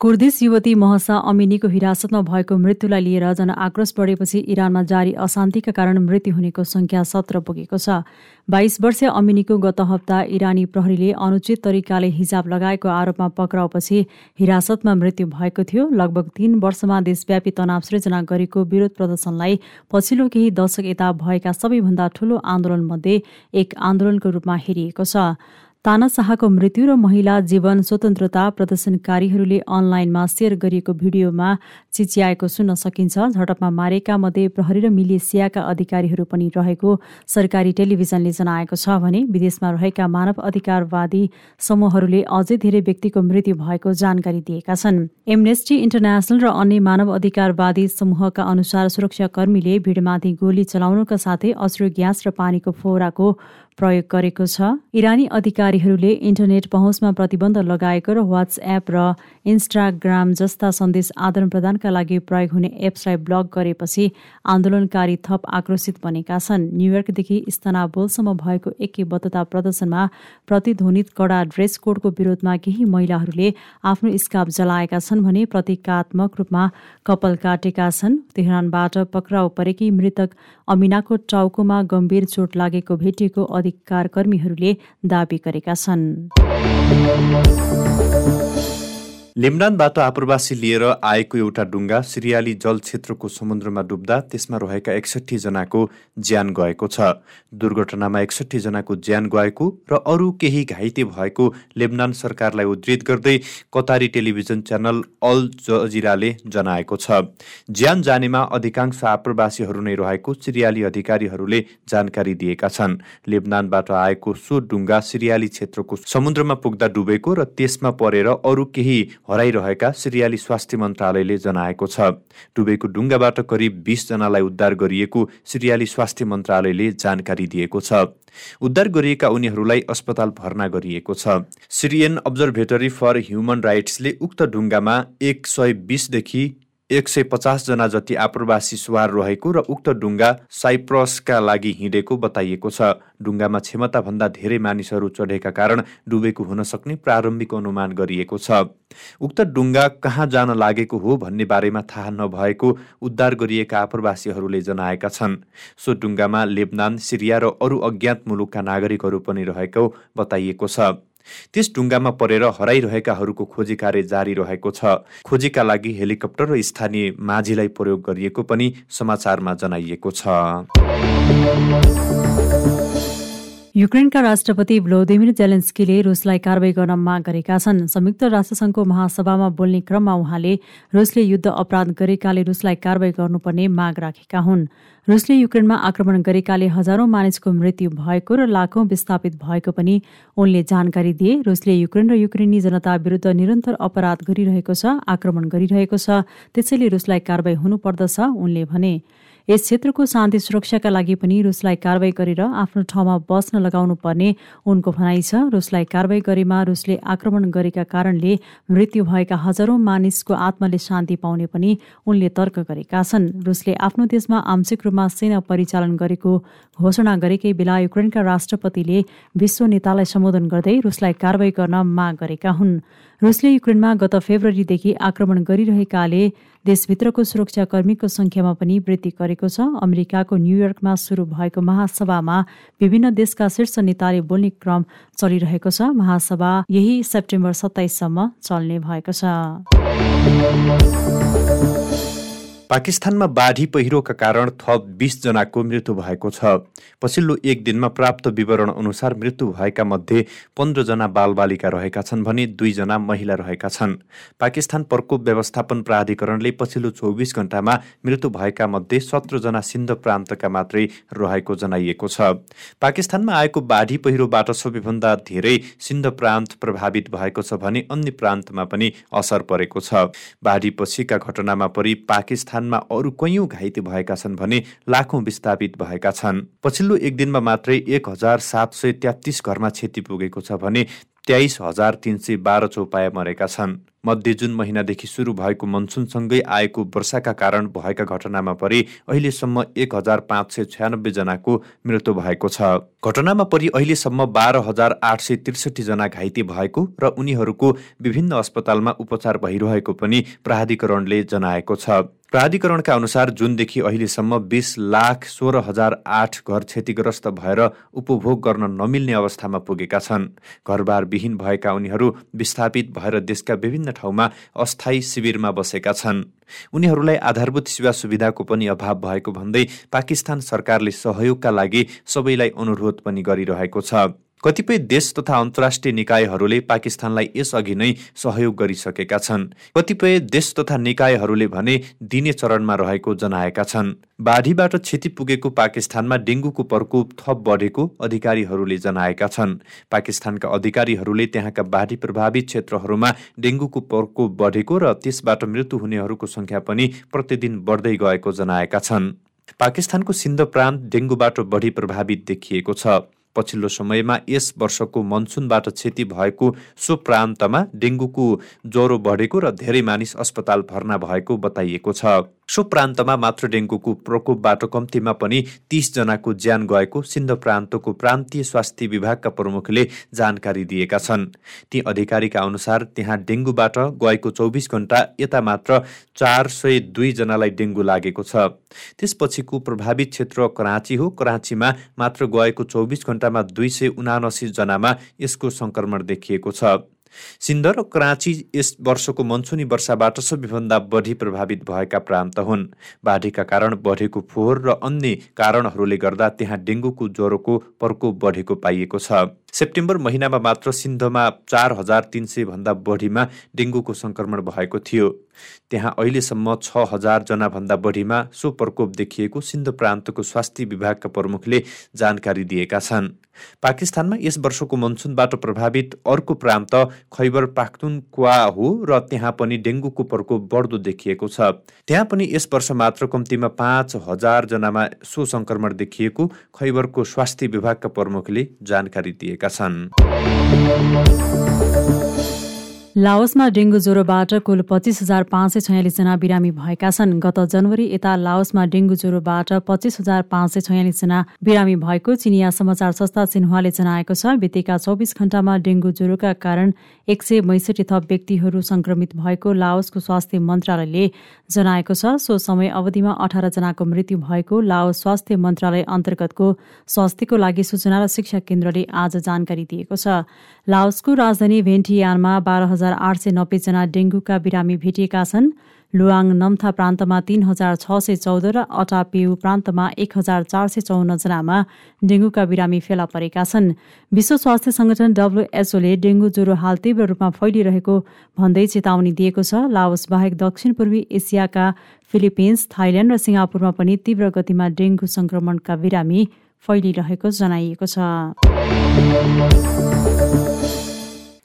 Kurdish युवती Mahsa अमिनीको हिरासतमा भएको मृत्युलाई लिएर जनआक्रोश बढेपछि इरानमा जारी अशान्तिका कारण मृत्यु हुनेको संख्या सत्र पुगेको छ। बाइस वर्षीय अमिनीको गत हप्ता इरानी प्रहरीले अनुचित तरिकाले हिजाब लगाएको आरोपमा पक्राउपछि हिरासतमा मृत्यु भएको थियो। लगभग तीन वर्षमा देशव्यापी तनाव सृजना गरेको विरोध प्रदर्शनलाई पछिल्लो केही दशक यता भएका सबैभन्दा ठूलो आन्दोलनमध्ये एक आन्दोलनको रूपमा हेरिएको छ। ताना शाहको मृत्यु र महिला जीवन स्वतन्त्रता प्रदर्शनकारीहरूले अनलाइनमा सेयर गरिएको भिडियोमा चिच्याएको सुन्न सकिन्छ। झडपमा मारेका मध्ये प्रहरी र मिलेसियाका अधिकारीहरू पनि रहेको सरकारी टेलिभिजनले जनाएको छ भने विदेशमा रहेका मानव अधिकारवादी समूहहरूले अझै धेरै व्यक्तिको मृत्यु भएको जानकारी दिएका छन्। एमनेस्टी इन्टरनेसनल र अन्य मानव अधिकारवादी समूहका अनुसार सुरक्षाकर्मीले भिडमाथि गोली चलाउनुका साथै अश्रु ग्यास र पानीको फोहराको प्रयोग गरेको छ। इरानी अधिकारीहरूले इन्टरनेट पहुँचमा प्रतिबन्ध लगाएको र वाट्सएप र इन्स्टाग्राम जस्ता सन्देश आदान प्रदानका लागि प्रयोग हुने एप्सलाई ब्लक गरेपछि आन्दोलनकारी थप आक्रोशित बनेका छन्। न्युयोर्कदेखि इस्तानाबुलसम्म भएको एकैबद्धता प्रदर्शनमा प्रतिध्वनित कडा ड्रेस कोडको विरोधमा केही महिलाहरूले आफ्नो स्काप जलाएका छन् भने प्रतीकात्मक रूपमा कपाल काटेका छन्। तेहरानबाट पक्राउ परेकी मृतक अमिनाको टाउकोमा गम्भीर चोट लागेको भेटिएको अधिकारकर्मीहरूले दावी गरेका छन्। लेबनानबाट आप्रवासी लिएर आएको एउटा डुङ्गा सिरियाली जल क्षेत्रको समुद्रमा डुब्दा त्यसमा रहेका एकसठी जनाको ज्यान गएको छ। दुर्घटनामा एकसठी जनाको ज्यान गएको र अरू केही घाइते भएको लेबनान सरकारलाई उद्धित गर्दै कतारी टेलिभिजन च्यानल अल जजिराले जनाएको छ। ज्यान जानेमा अधिकांश आप्रवासीहरू नै रहेको सिरियाली अधिकारीहरूले जानकारी दिएका छन्। लेबनानबाट आएको सो डुङ्गा सिरियाली क्षेत्रको समुद्रमा पुग्दा डुबेको र त्यसमा परेर अरू केही हराइरहेका सिरियाली स्वास्थ्य मन्त्रालयले जनाएको छ। डुबेको डुङ्गाबाट करिब बिसजनालाई उद्धार गरिएको सिरियाली स्वास्थ्य मन्त्रालयले जानकारी दिएको छ। उद्धार गरिएका उनीहरूलाई अस्पताल भर्ना गरिएको छ। सिरियन अब्जर्भेटरी फर ह्युमन राइट्सले उक्त ढुङ्गामा एक सय बिसदेखि एक सय पचासजना जति आप्रवासी सवार रहेको र उक्त डुङ्गा साइप्रसका लागि हिँडेको बताइएको छ। डुङ्गामा क्षमताभन्दा धेरै मानिसहरू चढेका कारण डुबेको हुन सक्ने प्रारम्भिक अनुमान गरिएको छ। उक्त डुङ्गा कहाँ जान लागेको हो भन्ने बारेमा थाहा नभएको उद्धार गरिएका आप्रवासीहरूले जनाएका छन्। सो डुङ्गामा लेबनान सिरिया र अरू अज्ञात मुलुकका नागरिकहरू पनि रहेको बताइएको छ। त्यस डुङ्गामा परेर हराइरहेकाहरूको खोजी कार्य जारी रहेको छ। खोजीका लागि हेलिकप्टर र स्थानीय माझीलाई प्रयोग गरिएको पनि समाचारमा जनाइएको छ। युक्रेनका राष्ट्रपति भ्लोदिमिर जेलेन्स्कीले रुसलाई कारवाही गर्न माग गरेका छन्। संयुक्त राष्ट्रसङ्घको महासभामा बोल्ने क्रममा उहाँले रुसले युद्ध अपराध गरेकाले रुसलाई कारवाही गर्नुपर्ने माग राखेका हुन्। रुसले युक्रेनमा आक्रमण गरेकाले हजारौं मानिसको मृत्यु भएको र लाखौं विस्थापित भएको पनि उनले जानकारी दिए। रुसले युक्रेन र युक्रेनी जनता विरुद्ध निरन्तर अपराध गरिरहेको छ आक्रमण गरिरहेको छ त्यसैले रुसलाई कारवाही हुनुपर्दछ उनले भने। यस क्षेत्रको शान्ति सुरक्षाका लागि पनि रुसलाई कारवाही गरेर आफ्नो ठाउँमा बस्न लगाउनु पर्ने उनको भनाइ छ। रुसलाई कारवाही गरेमा रुसले आक्रमण गरेका कारणले मृत्यु भएका हजारौं मानिसको आत्माले शान्ति पाउने पनि उनले तर्क गरेका छन्। रुसले आफ्नो देशमा आंशिक रूपमा सेना परिचालन गरेको घोषणा गरेकै बेला युक्रेनका राष्ट्रपतिले विश्व नेतालाई सम्बोधन गर्दै रुसलाई कारवाही गर्न माग गरेका हुन्। रुसले युक्रेनमा गत फेब्रुअरीदेखि आक्रमण गरिरहेकाले देशभित्रको सुरक्षाकर्मीको संख्यामा पनि वृद्धि गरेको छ। अमेरिकाको न्युयोर्कमा सुरु भएको महासभामा विभिन्न देशका शीर्ष नेताले बोल्ने क्रम चलिरहेको छ। महासभा यही सेप्टेम्बर सत्ताइससम्म चल्ने भएको छ। पाकिस्तानमा बाढी पहिरोका कारण थप बिसजनाको मृत्यु भएको छ। पछिल्लो एक दिनमा प्राप्त विवरण अनुसार मृत्यु भएका मध्ये पन्ध्रजना बालबालिका रहेका छन् भने दुईजना महिला रहेका छन्। पाकिस्तान प्रकोप व्यवस्थापन प्राधिकरणले पछिल्लो चौबिस घण्टामा मृत्यु भएका मध्ये सत्रजना सिन्ध प्रान्तका मात्रै रहेको जनाइएको छ। पाकिस्तानमा आएको बाढी पहिरोबाट सबैभन्दा धेरै सिन्ध प्रान्त प्रभावित भएको छ भने अन्य प्रान्तमा पनि असर परेको छ। बाढी पछिका घटनामा परि पाकिस्तान स्थानमा अरू कैयौँ घाइते भएका छन् भने लाखौँ विस्थापित भएका छन्। पछिल्लो एक दिनमा मात्रै एक हजार सात सय तेत्तिस घरमा क्षति पुगेको छ भने तेइस हजार तिन सय बाह्र चौपाया मरेका छन्। मध्य जुन महिनादेखि सुरु भएको मनसुनसँगै आएको वर्षाका कारण भएका घटनामा परि अहिलेसम्म एक हजार पाँच सय छयानब्बे जनाको मृत्यु भएको छ। घटनामा परि अहिलेसम्म बाह्र हजार आठ सय त्रिसठी जना घाइते भएको र उनीहरूको विभिन्न अस्पतालमा उपचार भइरहेको पनि प्राधिकरणले जनाएको छ। प्राधिकरणका अनुसार जुनदेखि अहिलेसम्म बिस लाख सोह्र हजार आठ घर क्षतिग्रस्त भएर उपभोग गर्न नमिल्ने अवस्थामा पुगेका छन्। घरबार विहीन भएका उनीहरू विस्थापित भएर देशका विभिन्न ठाउँमा अस्थायी शिविरमा बसेका छन्। उनीहरूलाई आधारभूत सेवा सुविधाको पनि अभाव भएको भन्दै पाकिस्तान सरकारले सहयोगका लागि सबैलाई अनुरोध पनि गरिरहेको छ। कतिपय देश तथा अन्तर्राष्ट्रिय निकायहरूले पाकिस्तानलाई यसअघि नै सहयोग गरिसकेका छन्। कतिपय देश तथा निकायहरूले भने दिने चरणमा रहेको जनाएका छन्। बाढीबाट क्षति पुगेको पाकिस्तानमा डेङ्गुको प्रकोप थप बढेको अधिकारीहरूले जनाएका छन्। पाकिस्तानका अधिकारीहरूले त्यहाँका बाढी प्रभावित क्षेत्रहरूमा डेङ्गुको प्रकोप बढेको र त्यसबाट मृत्यु हुनेहरूको सङ्ख्या पनि प्रतिदिन बढ्दै गएको जनाएका छन्। पाकिस्तानको सिन्ध प्रान्त डेङ्गुबाट बढी प्रभावित देखिएको छ। पछिल्लो समयमा यस वर्षको मनसुनबाट क्षति भएको सो प्रान्तमा डेङ्गुको ज्वरो बढेको र धेरै मानिस अस्पताल भर्ना भएको बताइएको छ। सो प्रान्तमा मात्र डेङ्गुको प्रकोपबाट कम्तीमा पनि जनाको ज्यान गएको सिन्ध प्रान्तको प्रान्तीय स्वास्थ्य विभागका प्रमुखले जानकारी दिएका छन्। ती अधिकारीका अनुसार त्यहाँ डेङ्गुबाट गएको चौबिस घण्टा यता मात्र चार सय दुईजनालाई डेङ्गु लागेको छ। त्यसपछिको प्रभावित क्षेत्र कराँची हो। कराँचीमा मात्र गएको चौबिस घण्टामा दुई सय उनासी जनामा यसको सङ्क्रमण देखिएको छ। सिन्ध र कराँची यस वर्षको मनसुनी वर्षाबाट सबैभन्दा बढी प्रभावित भएका प्रान्त हुन्। बाढीका कारण बढेको फोहोर र अन्य कारणहरूले गर्दा त्यहाँ डेङ्गुको ज्वरोको प्रकोप बढेको पाइएको छ। सेप्टेम्बर महिनामा मात्र सिन्धमा चार हजार तिन सय भन्दा बढीमा डेङ्गुको सङ्क्रमण भएको थियो। त्यहाँ अहिलेसम्म छ भन्दा बढीमा सो प्रकोप देखिएको सिन्ध प्रान्तको स्वास्थ्य विभागका प्रमुखले जानकारी दिएका छन्। पाकिस्तानमा यस वर्षको मनसुनबाट प्रभावित अर्को प्रान्त खैबर पाख्तुनक्वा हो र त्यहाँ पनि डेङ्गुको प्रकोप बढ्दो देखिएको छ। त्यहाँ पनि यस वर्ष मात्र कम्तीमा पाँच हजारजनामा सो सङ्क्रमण देखिएको खैबरको स्वास्थ्य विभागका प्रमुखले जानकारी दिएका छन्। लाओसमा डेङ्गु ज्वरोबाट कुल पच्चिस हजार पाँच सय छयालिसजना बिरामी भएका छन्। गत जनवरी यता लाओसमा डेङ्गु ज्वरोबाट पच्चिस हजार पाँच सय छयालिसजना बिरामी भएको चिनिया समाचार संस्था सिन्हुवाले जनाएको छ। बितेका चौबिस घण्टामा डेङ्गु ज्वरोका कारण एक सय बैसठी थप व्यक्तिहरू संक्रमित भएको लाओसको स्वास्थ्य मन्त्रालयले जनाएको छ। सो समय अवधिमा अठारजनाको मृत्यु भएको लाओस स्वास्थ्य मन्त्रालय अन्तर्गतको स्वास्थ्यको लागि सूचना र शिक्षा केन्द्रले आज जानकारी दिएको छ। लाओसको राजधानी भेन्टियानमा बाह्र आठ सय नब्बेजना डेङ्गुका बिरामी भेटिएका छन्। लुवाङ नम्था प्रान्तमा तीन हजार छ सय चौध र अटापेउ प्रान्तमा एक हजार चार सय चौन्नजनामा डेङ्गुका बिरामी फेला परेका छन्। विश्व स्वास्थ्य संगठन डब्लुएचओले डेङ्गु ज्वरो हाल तीव्र रूपमा फैलिरहेको भन्दै चेतावनी दिएको छ। लाओस बाहेक दक्षिण पूर्वी एसियाका फिलिपिन्स थाइल्याण्ड र सिङ्गापुरमा पनि तीव्र गतिमा डेङ्गु संक्रमणका बिरामी फैलिरहेको जनाइएको छ।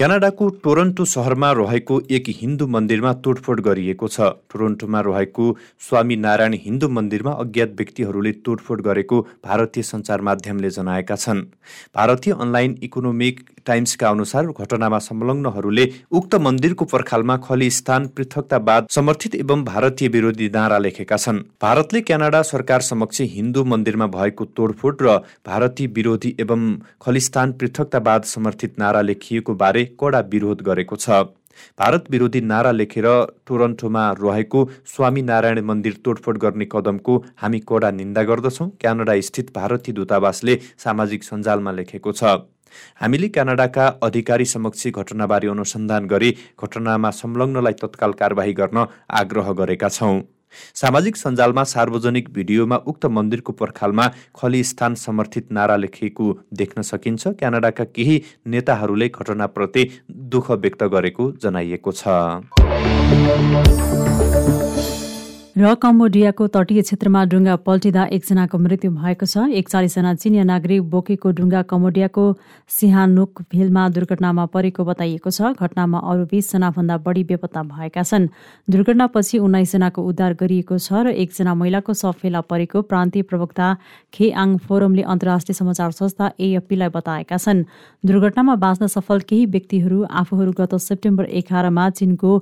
क्यानाडाको टोरन्टो सहरमा रहेको एक हिन्दू मन्दिरमा तोडफोड गरिएको छ। टोरन्टोमा रहेको स्वामी नारायण हिन्दू मन्दिरमा अज्ञात व्यक्तिहरूले तोडफोड गरेको भारतीय सञ्चार माध्यमले जनाएका छन्। भारतीय अनलाइन इकोनोमिक टाइम्सका अनुसार घटनामा संलग्नहरूले उक्त मन्दिरको पर्खालमा खलिस्तान पृथकतावाद समर्थित एवं भारतीय विरोधी नारा लेखेका छन्। भारतले क्यानाडा सरकार समक्ष हिन्दू मन्दिरमा भएको तोडफोड र भारतीय विरोधी एवं खलिस्तान पृथकतावाद समर्थित नारा लेखिएको बारे कडा विरोध गरेको छ। भारत विरोधी नारा लेखेर टोरन्टोमा रहेको स्वामीनारायण मन्दिर तोडफोड गर्ने कदमको हामी कडा निन्दा गर्दछौँ क्यानाडा स्थित भारतीय दूतावासले सामाजिक सञ्जालमा लेखेको छ। हामीले क्यानाडाका अधिकारी समक्ष घटनाबारे अनुसन्धान गरी घटनामा संलग्नलाई तत्काल कारवाही गर्न आग्रह गरेका छौँ। सामाजिक सञ्जालमा सार्वजनिक भिडियोमा उक्त मन्दिरको पर्खालमा खली स्थान समर्थित नारा लेखिएको देख्न सकिन्छ। क्यानाडाका केही नेताहरूले घटनाप्रति दुःख व्यक्त गरेको जनाइएको छ। र कम्बोडियाको तटीय क्षेत्रमा डुङ्गा पल्टिँदा एकजनाको मृत्यु भएको छ। एकचालिसजना चिनिया नागरिक बोकेको डुङ्गा कम्बोडियाको सिहानुक भेलमा दुर्घटनामा परेको बताइएको छ। घटनामा अरू बिसजनाभन्दा बढी बेपत्ता भएका छन्। दुर्घटनापछि उन्नाइसजनाको उद्धार गरिएको छ र एकजना महिलाको शव फेला परेको प्रान्तीय प्रवक्ता खेआङ फोरमले अन्तर्राष्ट्रिय समाचार संस्था एएफपीलाई बताएका छन्। दुर्घटनामा बाँच्न सफल केही व्यक्तिहरू आफूहरू गत सेप्टेम्बर एघारमा चिनको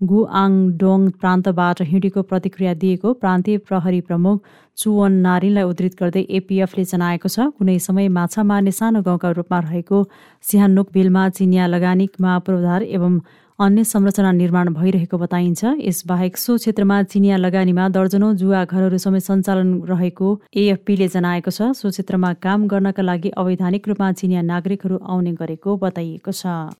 गुआङडोङ प्रान्तबाट हिँडेको प्रतिक्रिया दिएको प्रान्तीय प्रहरी प्रमुख चुवन नारिनलाई उद्धित गर्दै एपिएफले जनाएको छ कुनै समय माछा मार्ने सानो गाउँका रूपमा रहेको सिहानुक बिलमा चिनिया लगानीमा पूर्वाधार एवं अन्य संरचना निर्माण भइरहेको बताइन्छ। यसबाहेक सो क्षेत्रमा चिनिया लगानीमा दर्जनौ जुवा घरहरू समेत सञ्चालन रहेको एएफपीले जनाएको छ। सो क्षेत्रमा काम गर्नका लागि अवैधानिक रूपमा चिनिया नागरिकहरू आउने गरेको बताइएको छ।